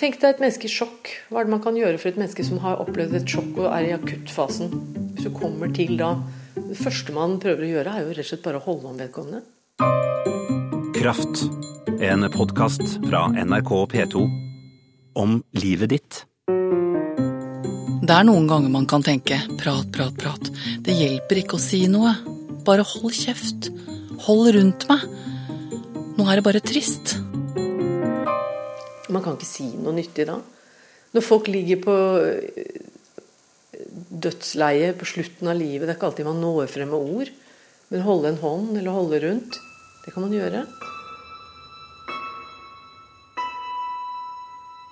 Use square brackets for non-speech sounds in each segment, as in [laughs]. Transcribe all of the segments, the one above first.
Tenk deg et menneske i sjokk. Hva er det man kan gjøre for et menneske som har opplevd et sjokk og er i akuttfasen? Hvis du kommer til da Det første man prøver å gjøre, er jo rett og slett bare å holde om vedkommende. Kraft. En podkast fra NRK P2 om livet ditt. Det er noen ganger man kan tenke prat, prat, prat. Det hjelper ikke å si noe. Bare hold kjeft. Hold rundt meg. Nå er det bare trist. Man kan ikke si noe nyttig da. Når folk ligger på dødsleie på slutten av livet, det er ikke alltid man når frem med ord. Men holde en hånd eller holde rundt, det kan man gjøre.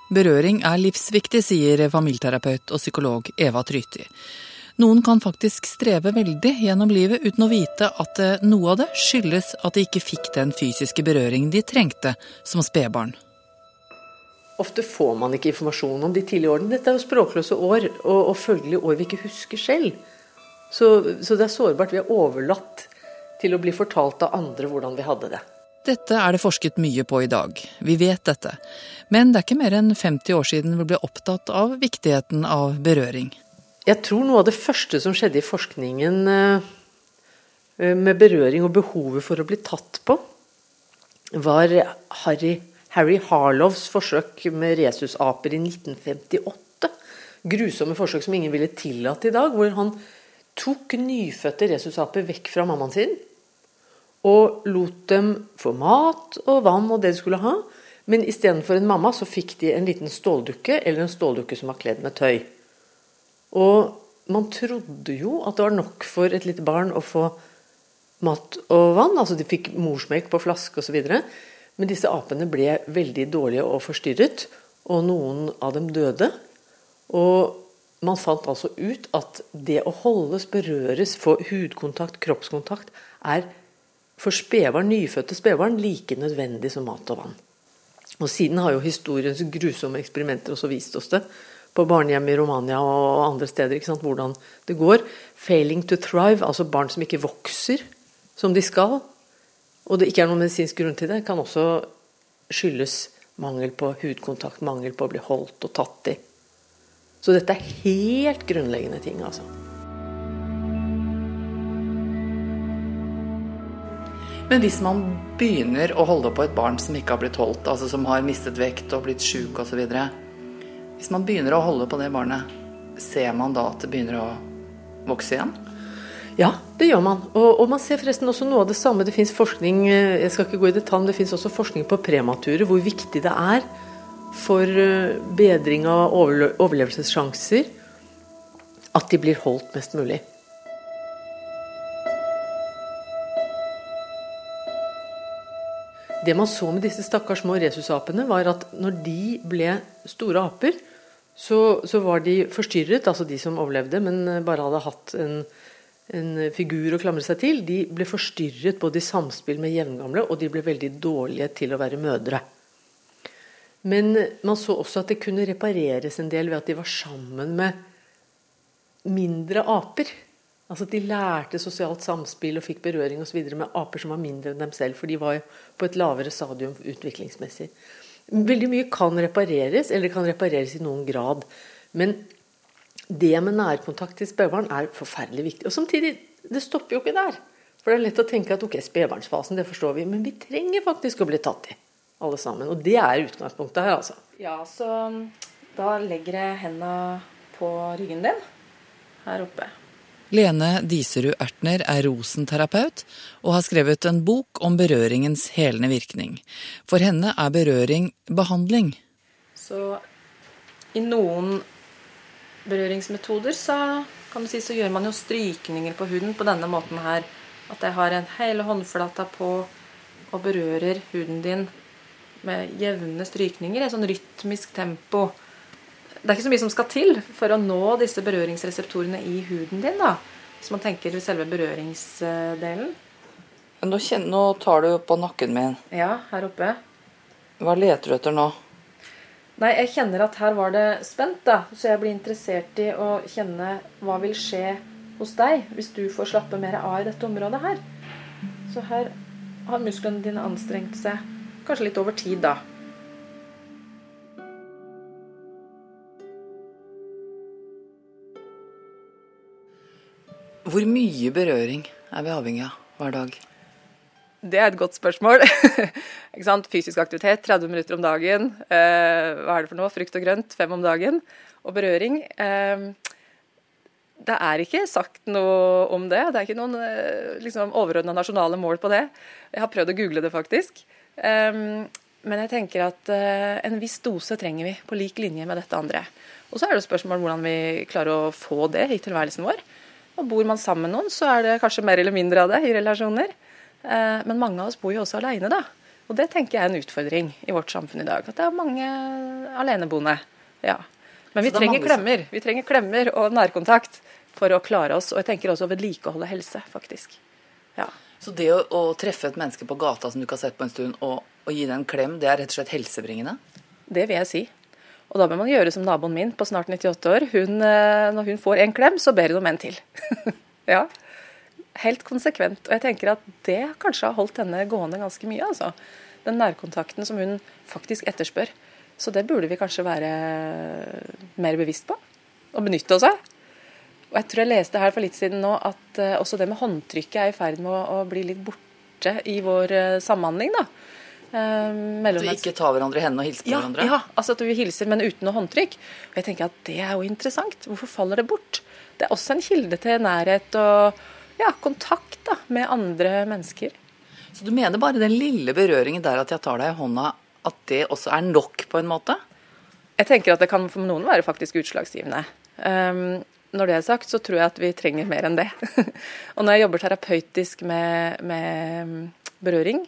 Berøring er livsviktig, sier familieterapeut og psykolog Eva Tryti. Noen kan faktisk streve veldig gjennom livet uten å vite at eh, noe av det skyldes at de ikke fikk den fysiske berøring de trengte som spedbarn. Ofte får man ikke informasjon om de tidlige årene. Dette er jo språkløse år, og, og følgelig år vi ikke husker selv. Så, så det er sårbart. Vi er overlatt til å bli fortalt av andre hvordan vi hadde det. Dette er det forsket mye på i dag. Vi vet dette. Men det er ikke mer enn 50 år siden vi ble opptatt av viktigheten av berøring. Jeg tror noe av det første som skjedde i forskningen eh, med berøring og behovet for å bli tatt på, var Harry Harry Harlows forsøk med rhesusaper i 1958. Grusomme forsøk som ingen ville tillatt i dag. Hvor han tok nyfødte rhesusaper vekk fra mammaen sin. Og lot dem få mat og vann og det de skulle ha. Men istedenfor en mamma så fikk de en liten ståldukke, eller en ståldukke som var kledd med tøy. Og man trodde jo at det var nok for et lite barn å få mat og vann. Altså de fikk morsmelk på flaske osv. Men disse apene ble veldig dårlige og forstyrret, og noen av dem døde. Og man fant altså ut at det å holdes, berøres, få hudkontakt, kroppskontakt, er for spedbarn, nyfødte spedbarn like nødvendig som mat og vann. Og Siden har jo historiens grusomme eksperimenter også vist oss det. På barnehjem i Romania og andre steder. Hvordan det går. Failing to thrive, altså barn som ikke vokser som de skal, og det ikke er noen medisinsk grunn til det, kan også skyldes mangel på hudkontakt, mangel på å bli holdt og tatt i. Så dette er helt grunnleggende ting, altså. Men hvis man begynner å holde på et barn som ikke har blitt holdt, altså som har mistet vekt og blitt sjuk osv. Hvis man begynner å holde på det barnet, ser man da at det begynner å vokse igjen? Ja, det gjør man. Og, og, man ser forresten også noe av det samme. Det fins forskning eh, jeg skal ikke gå i detalj, men det finnes også forskning på premature, hvor viktig det er for eh, bedring av overlevelsessjanser at de blir holdt mest mulig. Det man så med disse stakkars små resusapene, var at når de ble store aper, så, så var de forstyrret, altså de som overlevde, men bare hadde hatt en en figur å klamre seg til, de ble forstyrret både i samspill med jevngamle, og de ble veldig dårlige til å være mødre. Men man så også at det kunne repareres en del ved at de var sammen med mindre aper. Altså at De lærte sosialt samspill og fikk berøring og så med aper som var mindre enn dem selv. For de var på et lavere stadium utviklingsmessig. Veldig mye kan repareres, eller det kan repareres i noen grad. Men det med nærkontakt til spedbarn er forferdelig viktig. Og samtidig, det stopper jo ikke der. For det er lett å tenke at ok, spedbarnsfasen, det forstår vi. Men vi trenger faktisk å bli tatt i, alle sammen. Og det er utgangspunktet her, altså. Ja, så da legger jeg henda på ryggen din her oppe. Lene Diserud Ertner er rosenterapeut og har skrevet en bok om berøringens helende virkning. For henne er berøring behandling. Så i noen berøringsmetoder, så kan du si så gjør man jo strykninger på huden på denne måten her. At jeg har en hele håndflata på og berører huden din med jevne strykninger i et sånn rytmisk tempo. Det er ikke så mye som skal til for å nå disse berøringsreseptorene i huden din. da, Hvis man tenker selve berøringsdelen. Nå, kjenner, nå tar du på nakken min. Ja, her oppe. Hva leter du etter nå? Nei, jeg kjenner at her var det spent, da. Så jeg blir interessert i å kjenne hva vil skje hos deg hvis du får slappe mer av i dette området her. Så her har musklene dine anstrengt seg. Kanskje litt over tid, da. Hvor mye berøring er vi avhengig av hver dag? Det er et godt spørsmål. [laughs] Fysisk aktivitet 30 minutter om dagen. Eh, hva er det for noe? Frukt og grønt fem om dagen. Og berøring. Eh, det er ikke sagt noe om det. Det er ikke noen eh, liksom, overordna nasjonale mål på det. Jeg har prøvd å google det, faktisk. Eh, men jeg tenker at eh, en viss dose trenger vi, på lik linje med dette andre. Og så er det spørsmål hvordan vi klarer å få det i tilværelsen vår. Og bor man sammen med noen, så er det kanskje mer eller mindre av det i relasjoner. Eh, men mange av oss bor jo også alene, da. Og det tenker jeg er en utfordring i vårt samfunn i dag. At det er mange aleneboende. Ja. Men vi trenger klemmer. Vi trenger klemmer og nærkontakt for å klare oss. Og jeg tenker også å vedlikeholde helse, faktisk. Ja. Så det å, å, treffe et menneske på gata som du ikke har sett på en stund, og, og gi det en klem, det er rett og slett helsebringende? Det vil jeg si. Og da bør man gjøre som naboen min på snart 98 år. Hun, eh, når hun får en klem, så ber hun om en til. [laughs] ja. Helt konsekvent. Og jeg tenker at det kanskje har holdt henne gående ganske mye. altså. Den nærkontakten som hun faktisk etterspør. Så det burde vi kanskje være mer bevisst på. Og benytte oss av. Og jeg tror jeg leste her for litt siden nå at uh, også det med håndtrykket er i ferd med å, bli litt borte i vår uh, samhandling. da. At vi ikke tar hverandre i hendene og hilser på ja, hverandre? Ja, altså at vi hilser, men uten noe håndtrykk. Og jeg tenker at Det er jo interessant. Hvorfor faller det bort? Det er også en kilde til nærhet og ja, kontakt da, med andre mennesker. Så du mener bare den lille berøringen der at jeg tar deg i hånda, at det også er nok, på en måte? Jeg tenker at det kan for noen være faktisk utslagsgivende. Um, når det er sagt, så tror jeg at vi trenger mer enn det. [laughs] og når jeg jobber terapeutisk med, med berøring,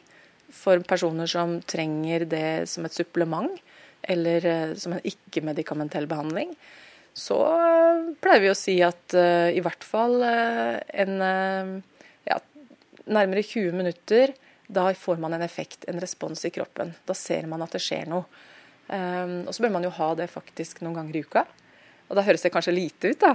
for personer som trenger det som et supplement, eller uh, som en ikke-medikamentell behandling, så uh, pleier vi å si at uh, i hvert fall en ja, nærmere 20 minutter, da får man en effekt, en respons i kroppen. Da ser man at det skjer noe. Um, og så bør man jo ha det faktisk noen ganger i uka. Og da høres det kanskje lite ut, da.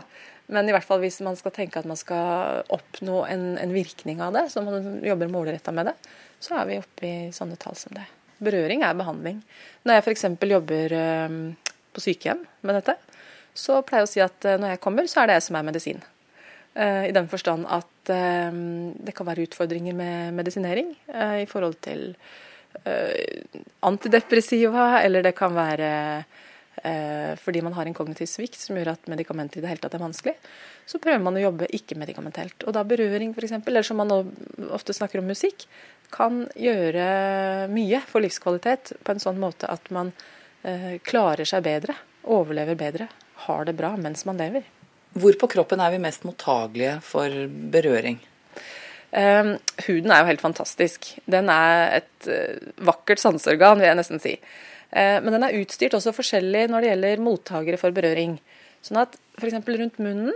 Men i hvert fall hvis man skal tenke at man skal oppnå en, en virkning av det, så man jobber målretta med det, så er vi oppe i sånne tall som det. Berøring er behandling. Når jeg f.eks. jobber på sykehjem med dette, så pleier jeg å si at uh, når jeg kommer, så er det jeg som er medisin. Uh, I den forstand at uh, det kan være utfordringer med medisinering i forhold til antidepressiva, eller det kan være fordi man har en kognitiv svikt som gjør at medikamenter i det hele tatt er vanskelig. Så prøver man å jobbe ikke-medikamentelt. Og da berøring f.eks., eller som man ofte snakker om musikk, kan gjøre mye for livskvalitet på en sånn måte at man klarer seg bedre, overlever bedre, har det bra mens man lever. Hvor på kroppen er vi mest mottagelige for berøring? Um, huden er jo helt fantastisk. Den er et uh, vakkert sanseorgan, vil jeg nesten si. Uh, men den er utstyrt også forskjellig når det gjelder mottakere for berøring. Sånn at f.eks. rundt munnen,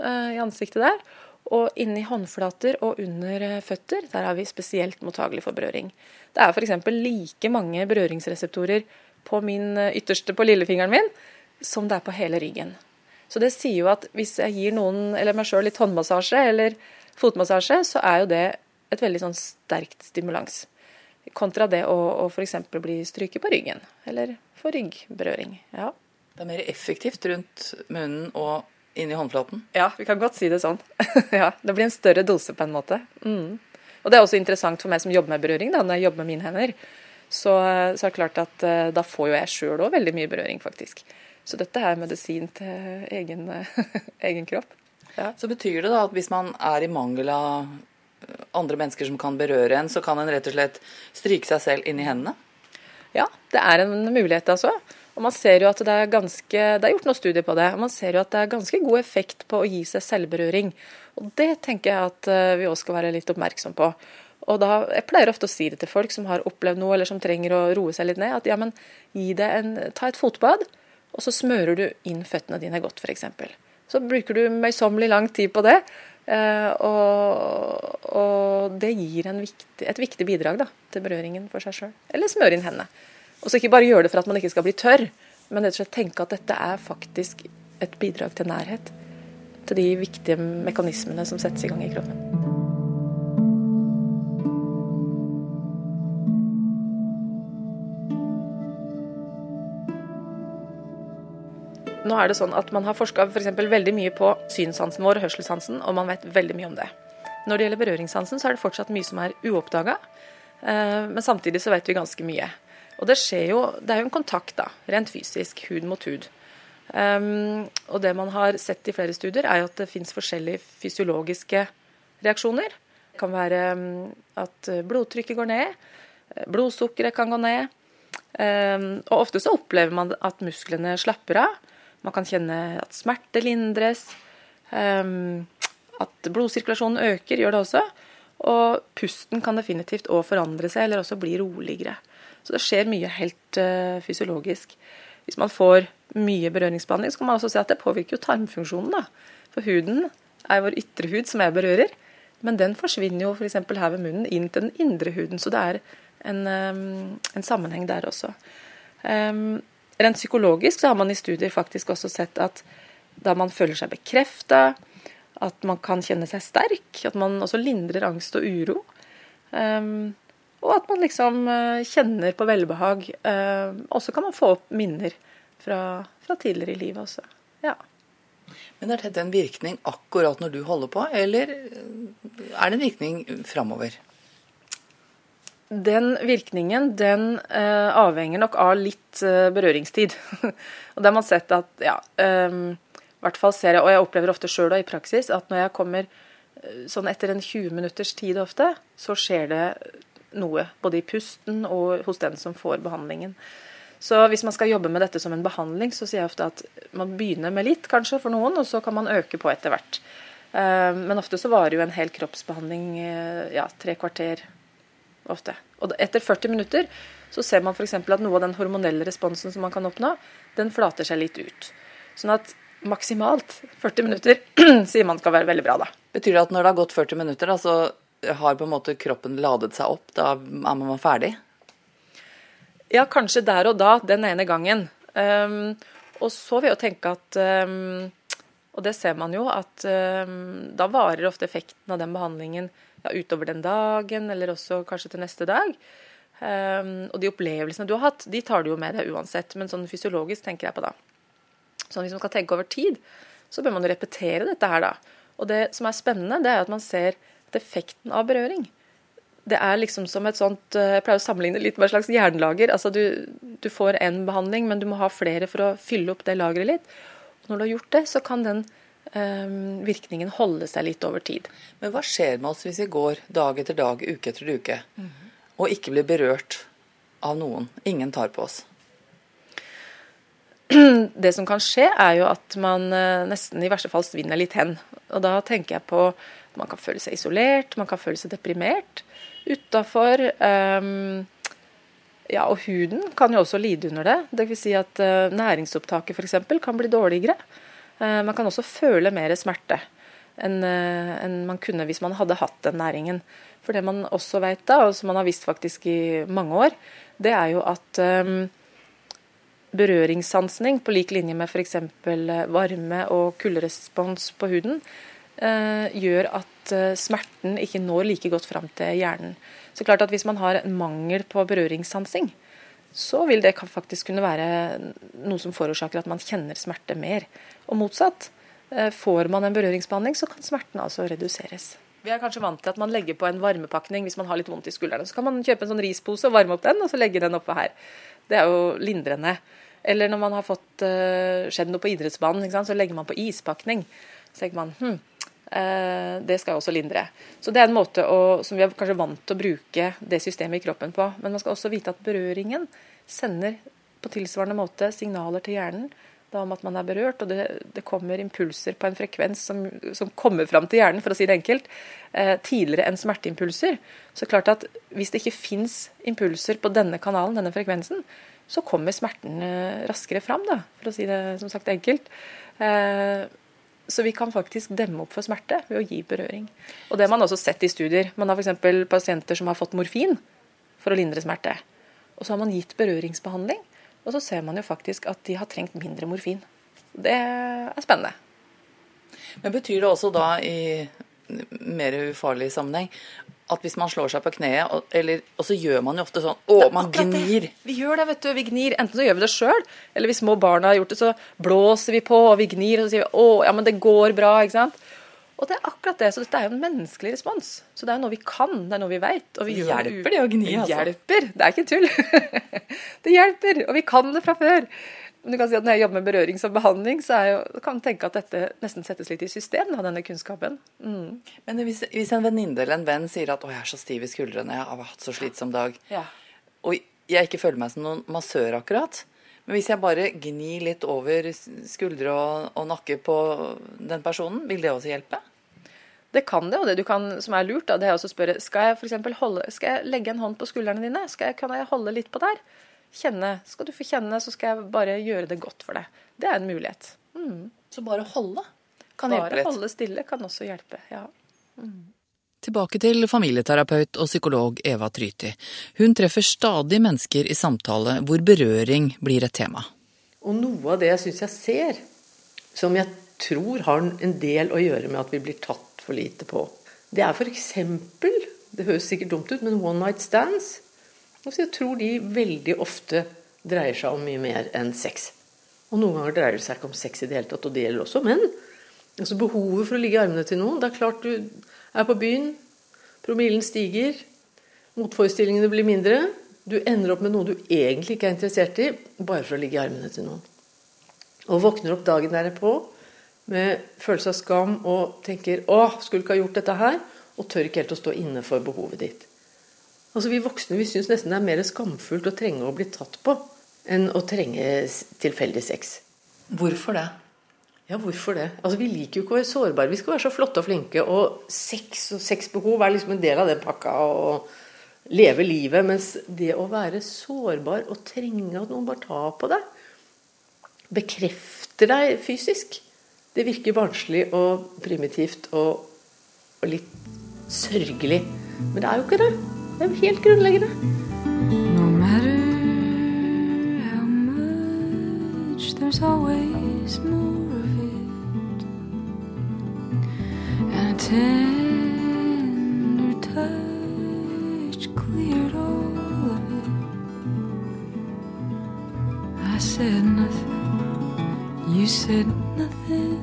uh, i ansiktet der, og inni håndflater og under føtter, der er vi spesielt mottagelige for berøring. Det er f.eks. like mange berøringsreseptorer på min ytterste på lillefingeren min som det er på hele ryggen. Så det sier jo at hvis jeg gir noen, eller meg sjøl, litt håndmassasje eller fotmassasje, så er jo det et veldig sånn sterkt stimulans. Kontra det å, å f.eks. bli stryket på ryggen, eller få ryggberøring. Ja. Det er mer effektivt rundt munnen og inni håndflaten? Ja, vi kan godt si det sånn. [laughs] ja, Det blir en større dose på en måte. Mm. Og det er også interessant for meg som jobber med berøring, da, når jeg jobber med mine hender. Så, så er det klart at uh, da får jo jeg sjøl òg veldig mye berøring, faktisk. Så dette er medisin til egen, [laughs] egen kropp. Ja. Så betyr det da at hvis man er i mangel av andre mennesker som kan berøre en, så kan en rett og slett stryke seg selv inn i hendene? Ja, det er en mulighet, altså. Og man ser jo at det er ganske Det er gjort noen studier på det. og Man ser jo at det er ganske god effekt på å gi seg selvberøring. Og det tenker jeg at eh, vi òg skal være litt oppmerksom på. Og da, Jeg pleier ofte å si det til folk som har opplevd noe, eller som trenger å roe seg litt ned, at ja, men gi det en, ta et fotbad og så smører du inn føttene dine godt, f.eks. Så bruker du møysommelig lang tid på det. Eh, og, og det gir viktig, et viktig bidrag da, til berøringen for seg sjøl. Eller smøre inn hendene. Og så ikke bare gjøre det for at man ikke skal bli tørr, men rett og slett tenke at dette er faktisk et bidrag til nærhet. Til de viktige mekanismene som settes i gang i kroppen. Nå er det sånn at Man har forska veldig mye på synssansen vår hørselssansen, og man vet veldig mye om det. Når det gjelder berøringssansen, så er det fortsatt mye som er uoppdaga. Eh, men samtidig så vet vi ganske mye. Og det skjer jo Det er jo en kontakt, da, rent fysisk, hud mot hud. Um, og det man har sett i flere studier, er jo at det fins forskjellige fysiologiske reaksjoner. Det kan være um, at blodtrykket går ned, blodsukkeret kan gå ned. Og ofte så opplever man at musklene slapper av. Man kan kjenne at smerte lindres. Um, at blodsirkulasjonen øker, gjør det også. Og pusten kan definitivt òg forandre seg, eller også bli roligere. Så det skjer mye helt uh, fysiologisk. Hvis man får mye berøringsbehandling, så kan man også se at det påvirker jo tarmfunksjonen. da. For huden er vår ytre hud som jeg berører, men den forsvinner jo f.eks. her ved munnen inn til den indre huden. Så det er en, um, en sammenheng der også. Um, rent psykologisk så har man i studier faktisk også sett at da man føler seg bekrefta, at man kan kjenne seg sterk, at man også lindrer angst og uro. Um, og at man liksom uh, kjenner på velbehag. Um, og så kan man få opp minner fra, fra, tidligere i livet også. Ja. Men er dette en virkning akkurat når du holder på, eller er det en virkning framover? Den virkningen den uh, avhenger nok av litt berøringstid. [laughs] og det har man sett at ja, um, hvert fall ser jeg, og jeg opplever ofte sjøl i praksis, at når jeg kommer eh, sånn etter en 20 minutters tid ofte, så skjer det noe. Både i pusten og hos den som får behandlingen. Så hvis man skal jobbe med dette som en behandling, så sier jeg ofte at man begynner med litt, kanskje, for noen, og så kan man øke på etter hvert. Eh, men ofte så varer jo en hel kroppsbehandling eh, ja, tre kvarter ofte. Og etter 40 minutter så ser man f.eks. at noe av den hormonelle responsen som man kan oppnå, den flater seg litt ut. Sånn at maksimalt 40 minutter [clears throat] sier man skal være veldig bra, da. Betyr det at når det har gått 40 minutter, da, så har på en måte kroppen ladet seg opp? Da er man ferdig? Ja, kanskje der og da, den ene gangen. Um, og så vil jeg jo tenke at um, Og det ser man jo, at um, da varer ofte effekten av den behandlingen ja, utover den dagen, eller også kanskje til neste dag. og de opplevelsene du har hatt, de tar du jo med deg uansett. Men sånn fysiologisk tenker jeg på da. Så hvis man skal tenke over tid, så bør man repetere dette her, da. Og det som er spennende, det er at man ser effekten av berøring det er liksom som et sånt eh, Jeg pleier å sammenligne litt med et slags jernlager. Altså du, du får én behandling, men du må ha flere for å fylle opp det lageret litt. Og når du har gjort det, så kan den um, virkningen holde seg litt over tid. Men hva skjer med oss hvis vi går dag etter dag, uke etter uke, mm -hmm. og ikke blir berørt av noen? Ingen tar på oss. [clears throat] det som kan skje, er jo at man eh, nesten i verste fall svinner litt hen. Og da tenker jeg på at man kan føle seg isolert, man kan føle seg deprimert utafor. Um, ja, og huden kan jo også lide under det. Dvs. Si at uh, næringsopptaket f.eks. kan bli dårligere. Uh, man kan også føle mer smerte enn uh, man kunne hvis man hadde hatt den næringen. For det man også vet da, og som man har visst faktisk i mange år, det er jo at um, berøringssansning på lik linje med f.eks. Eh, varme og kulderespons på huden, eh, gjør at eh, smerten ikke når like godt fram til hjernen. Så klart at Hvis man har en mangel på berøringssansing, så vil det faktisk kunne være noe som forårsaker at man kjenner smerte mer. Og motsatt. Får man en berøringsbehandling, så kan smerten altså reduseres. Vi er kanskje vant til at man legger på en varmepakning hvis man har litt vondt i skuldrene. Så kan man kjøpe en sånn rispose og varme opp den, og så legge den oppå her. Det er jo lindrende. Eller når man har fått uh, skjedd noe på idrettsbanen, så legger man på ispakning. Så tenker man hm, det skal også lindre. Så det er en måte å, som vi er kanskje vant til å bruke det systemet i kroppen på. Men man skal også vite at berøringen sender på tilsvarende måte signaler til hjernen om at man er berørt, og det, det kommer impulser på en frekvens som, som, kommer fram til hjernen, for å si det enkelt, eh, tidligere enn smerteimpulser. Så klart at hvis det ikke fins impulser på denne kanalen, denne frekvensen, så kommer smerten eh, raskere fram, da, for å si det som sagt enkelt. Eh, så vi kan faktisk demme opp for smerte ved å gi berøring. Og Det har man også sett i studier. Man har f.eks. pasienter som har fått morfin for å lindre smerte. Og så har man gitt berøringsbehandling, og så ser man jo faktisk at de har trengt mindre morfin. Det er spennende. Men betyr det også da i mer ufarlig sammenheng. At hvis man slår seg på kneet, og, eller, og så gjør man jo ofte sånn Å, man gnir. Vi gjør det, vet du. Vi gnir. Enten så gjør vi det sjøl, eller hvis små barna har gjort det, så blåser vi på, og vi gnir, og så sier vi å, ja, men det går bra, ikke sant. Og det er akkurat det. Så dette er jo en menneskelig respons. Så det er jo noe vi kan, det er noe vi veit. Det hjelper det å gni, altså. Det hjelper. Det er ikke tull. [laughs] det hjelper. Og vi kan det fra før. Men du kan si at Når jeg jobber med berøring som behandling, så jo, kan jeg tenke at dette nesten settes litt i system, da, denne kunnskapen. Mm. Men hvis, hvis en venninne eller en venn sier at 'å, jeg er så stiv i skuldrene, jeg har hatt så slitsom dag', Ja. og jeg ikke føler meg som noen massør akkurat, men hvis jeg bare gnir litt over skuldre og, og nakke på den personen, vil det også hjelpe? Det kan det, og det du kan, som er lurt, da, det er å spørre skal jeg for holde, skal jeg legge en hånd på skuldrene dine. Skal jeg, kan jeg holde litt på der? Kjenne. Skal du få kjenne, så skal jeg bare gjøre det godt for deg. Det er en mulighet. Så bare holde kan Bare hjelpe litt. Bare holde stille kan også hjelpe. ja. Tilbake til familieterapeut og psykolog Eva Tryti. Hun treffer stadig mennesker i samtale hvor berøring blir et tema. Og noe av det jeg syns jeg ser, som jeg tror har en del å gjøre med at vi blir tatt for lite på, det er f.eks. Det høres sikkert dumt ut, men one night stands. Jeg tror de veldig ofte dreier seg om mye mer enn sex. Og noen ganger dreier det seg ikke om sex i det hele tatt, og det gjelder også menn. Altså Behovet for å ligge i armene til noen. Det er klart du er på byen, promillen stiger, motforestillingene blir mindre. Du ender opp med noe du egentlig ikke er interessert i, bare for å ligge i armene til noen. Og våkner opp dagen derpå med følelse av skam og tenker 'Å, skulle ikke ha gjort dette her', og tør ikke helt å stå inne for behovet ditt. Altså Vi voksne vi syns nesten det er mer skamfullt å trenge å bli tatt på enn å trenge tilfeldig sex. Hvorfor det? Ja, hvorfor det? Altså Vi liker jo ikke å være sårbare. Vi skal være så flotte og flinke. Og sex og sexbehov er liksom en del av den pakka. Og leve livet. Mens det å være sårbar og trenge at noen bare tar på deg, bekrefter deg fysisk, det virker barnslig og primitivt og, og litt sørgelig. Men det er jo ikke det. Det er helt grunnleggende. No matter how much, there's always more of it. And touch cleared all. I said nothing, you said nothing,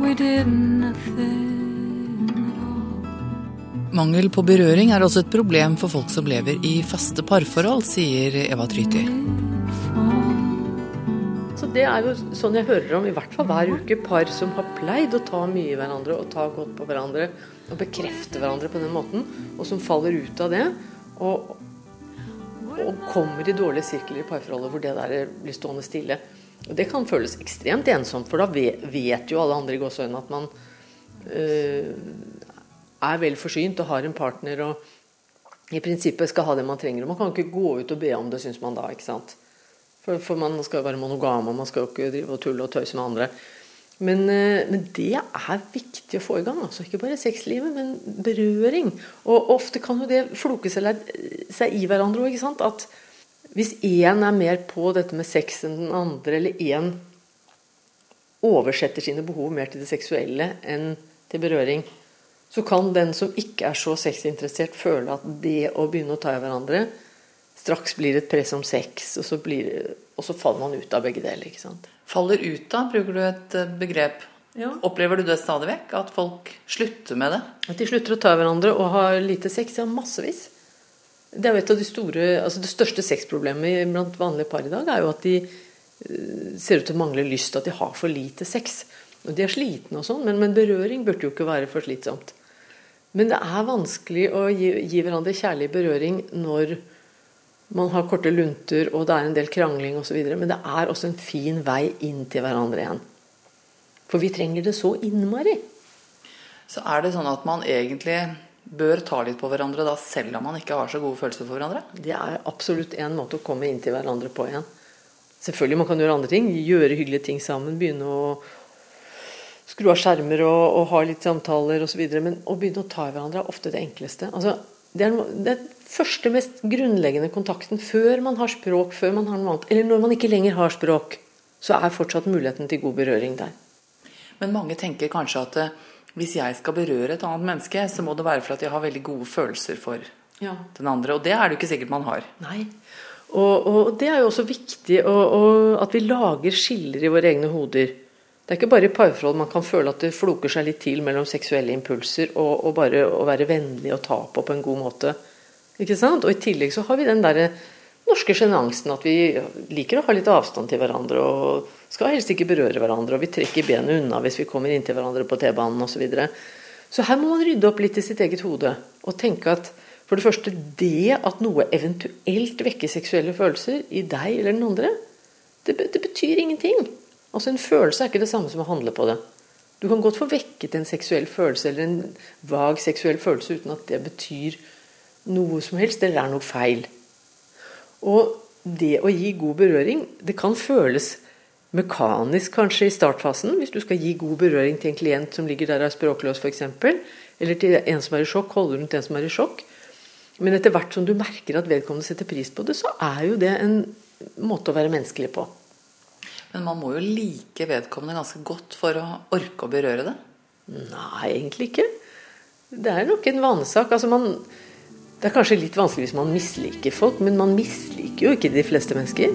we did Mangel på berøring er også et problem for folk som lever i faste parforhold, sier Eva Tryti. Så det er jo sånn jeg hører om, i hvert fall hver uke, par som har pleid å ta mye i hverandre og ta godt på hverandre og bekrefte hverandre på den måten, og som faller ut av det. Og, og kommer i dårlige sirkler i parforholdet hvor det der blir stående stille. Og Det kan føles ekstremt ensomt, for da vet, jo alle andre i gåseøynene at man øh, er vel forsynt og har en partner og i prinsippet skal ha det man trenger. Og man kan ikke gå ut og be om det, syns man da. ikke sant? For, for man skal jo være monogam, og man skal jo ikke drive og tulle og tøyse med andre. Men, eh, men det er viktig å få i gang. altså Ikke bare sexlivet, men berøring. Og ofte kan jo det floke seg i hverandre òg. At hvis én er mer på dette med sex enn den andre, eller én oversetter sine behov mer til det seksuelle enn til berøring, så kan den som ikke er så sexinteressert, føle at det å begynne å ta i hverandre straks blir et press om sex, og så, blir, og så faller man ut av begge deler. ikke sant? Faller ut av, bruker du et eh, begrep. Ja. Opplever du det stadig vekk? At folk slutter med det? At de slutter å ta hverandre og har lite sex, ja, massevis. Det er jo et av de store, altså det største sexproblemet blant vanlige par i dag, er jo at de eh, ser ut til å mangle lyst, at de har for lite sex. Og de er slitne og sånn, men, men berøring burde jo ikke være for slitsomt. Men det er vanskelig å gi, gi hverandre kjærlig berøring når man har korte lunter og det er en del krangling osv. Men det er også en fin vei inn til hverandre igjen. For vi trenger det så innmari. Så er det sånn at man egentlig bør ta litt på hverandre da, selv om man ikke har så gode følelser for hverandre? Det er absolutt en måte å komme inn til hverandre på igjen. Selvfølgelig man kan gjøre andre ting. Gjøre hyggelige ting sammen. Begynne å skru av skjermer og, og ha litt samtaler osv. Men å begynne å ta i hverandre er ofte det enkleste. Altså, det er, den første, mest grunnleggende kontakten før man har språk, før man har noe annet. Eller når man ikke lenger har språk, så er fortsatt muligheten til god berøring der. Men mange tenker kanskje at eh, Hvis jeg skal berøre et annet menneske, så må det være for at jeg har veldig gode følelser for Ja. den andre. Og det er det jo ikke sikkert man har. Nei. Og, og det er jo også viktig og, og at vi lager skiller i våre egne hoder. Det er ikke bare i parforhold man kan føle at det floker seg litt til mellom seksuelle impulser og, og bare å være vennlig og ta på på en god måte. Ikke sant? Og i tillegg så har vi den derre norske sjenansen at vi liker å ha litt avstand til hverandre og skal helst ikke berøre hverandre, og vi trekker benet unna hvis vi kommer inntil hverandre på T-banen osv. Så, videre. så her må man rydde opp litt i sitt eget hode og tenke at for det første, det at noe eventuelt vekker seksuelle følelser i deg eller den andre, det, det betyr ingenting. Altså En følelse er ikke det samme som å handle på det. Du kan godt få vekket en seksuell følelse eller en vag seksuell følelse uten at det betyr noe som helst, eller er noe feil. Og det å gi god berøring, det kan føles mekanisk kanskje i startfasen, hvis du skal gi god berøring til en klient som ligger der og er språkløs f.eks., eller til en som er i sjokk, holde rundt en som er i sjokk. Men etter hvert som du merker at vedkommende setter pris på det, så er jo det en måte å være menneskelig på. Men man må jo like vedkommende ganske godt for å orke å berøre det. Nei, egentlig ikke. Det er nok en vanesak. Altså man, det er kanskje litt vanskelig hvis man misliker folk, men man misliker jo ikke de fleste mennesker.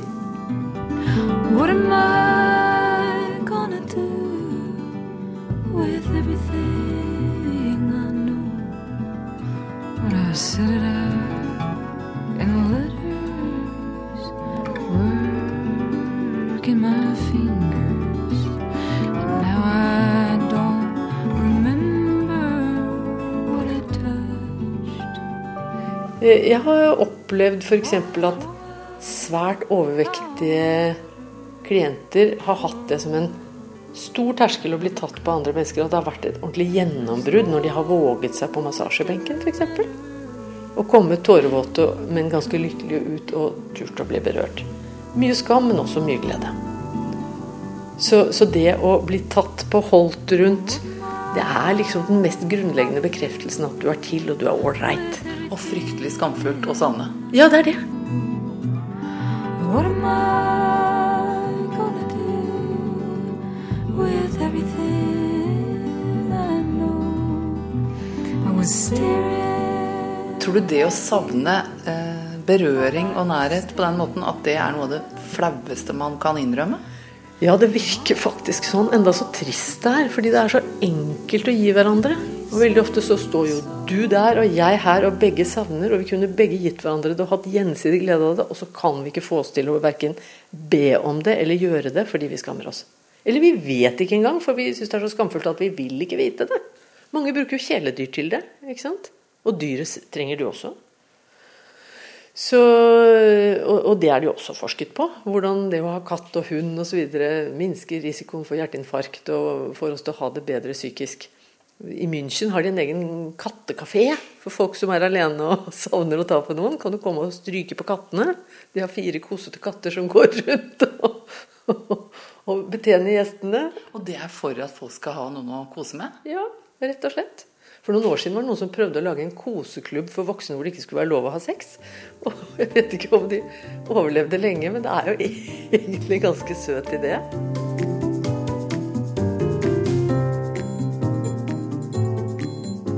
What am I gonna do with everything I know? But I set it out Jeg har opplevd f.eks. at svært overvektige klienter har hatt det som en stor terskel å bli tatt på andre mennesker. At det har vært et ordentlig gjennombrudd når de har våget seg på massasjebenken f.eks. Og kommet tårevåte, men ganske lykkelige ut og turt å bli berørt. Mye skam, men også mye glede. Så, så det å bli tatt på, holdt rundt, det er liksom den mest grunnleggende bekreftelsen at du er til, og du er ålreit. Og fryktelig skamfullt å savne. Ja, det er det. What am I gonna do with everything I know? I was staring. Tror du det å savne eh, berøring og nærhet på den måten, at det er noe av det flaueste man kan innrømme? Ja, det virker faktisk sånn. Enda så trist det er. Fordi det er så enkelt å gi hverandre. Og veldig ofte så står jo du der og jeg her, og begge savner. Og vi kunne begge gitt hverandre det og hatt gjensidig glede av det. Og så kan vi ikke få oss til å verken be om det eller gjøre det fordi vi skammer oss. Eller vi vet ikke engang, for vi syns det er så skamfullt at vi vil ikke vite det. Mange bruker jo kjæledyr til det. ikke sant? Og dyret trenger du også. Så, og, det er det jo også forsket på. Hvordan det å ha katt og hund osv. minsker risikoen for hjerteinfarkt og får oss til å ha det bedre psykisk. I München har de en egen kattekafé for folk som er alene og [laughs] savner å ta på noen. Kan du komme og stryke på kattene? De har fire kosete katter som går [laughs] rundt og, og, og betjener gjestene. Og det er for at folk skal ha noen å kose med? Ja, rett og slett. For noen år siden var det noen som prøvde å lage en koseklubb for voksne hvor det ikke skulle være lov å ha sex. [laughs] Og jeg vet ikke om de overlevde lenge, men det er jo egentlig en ganske søt idé.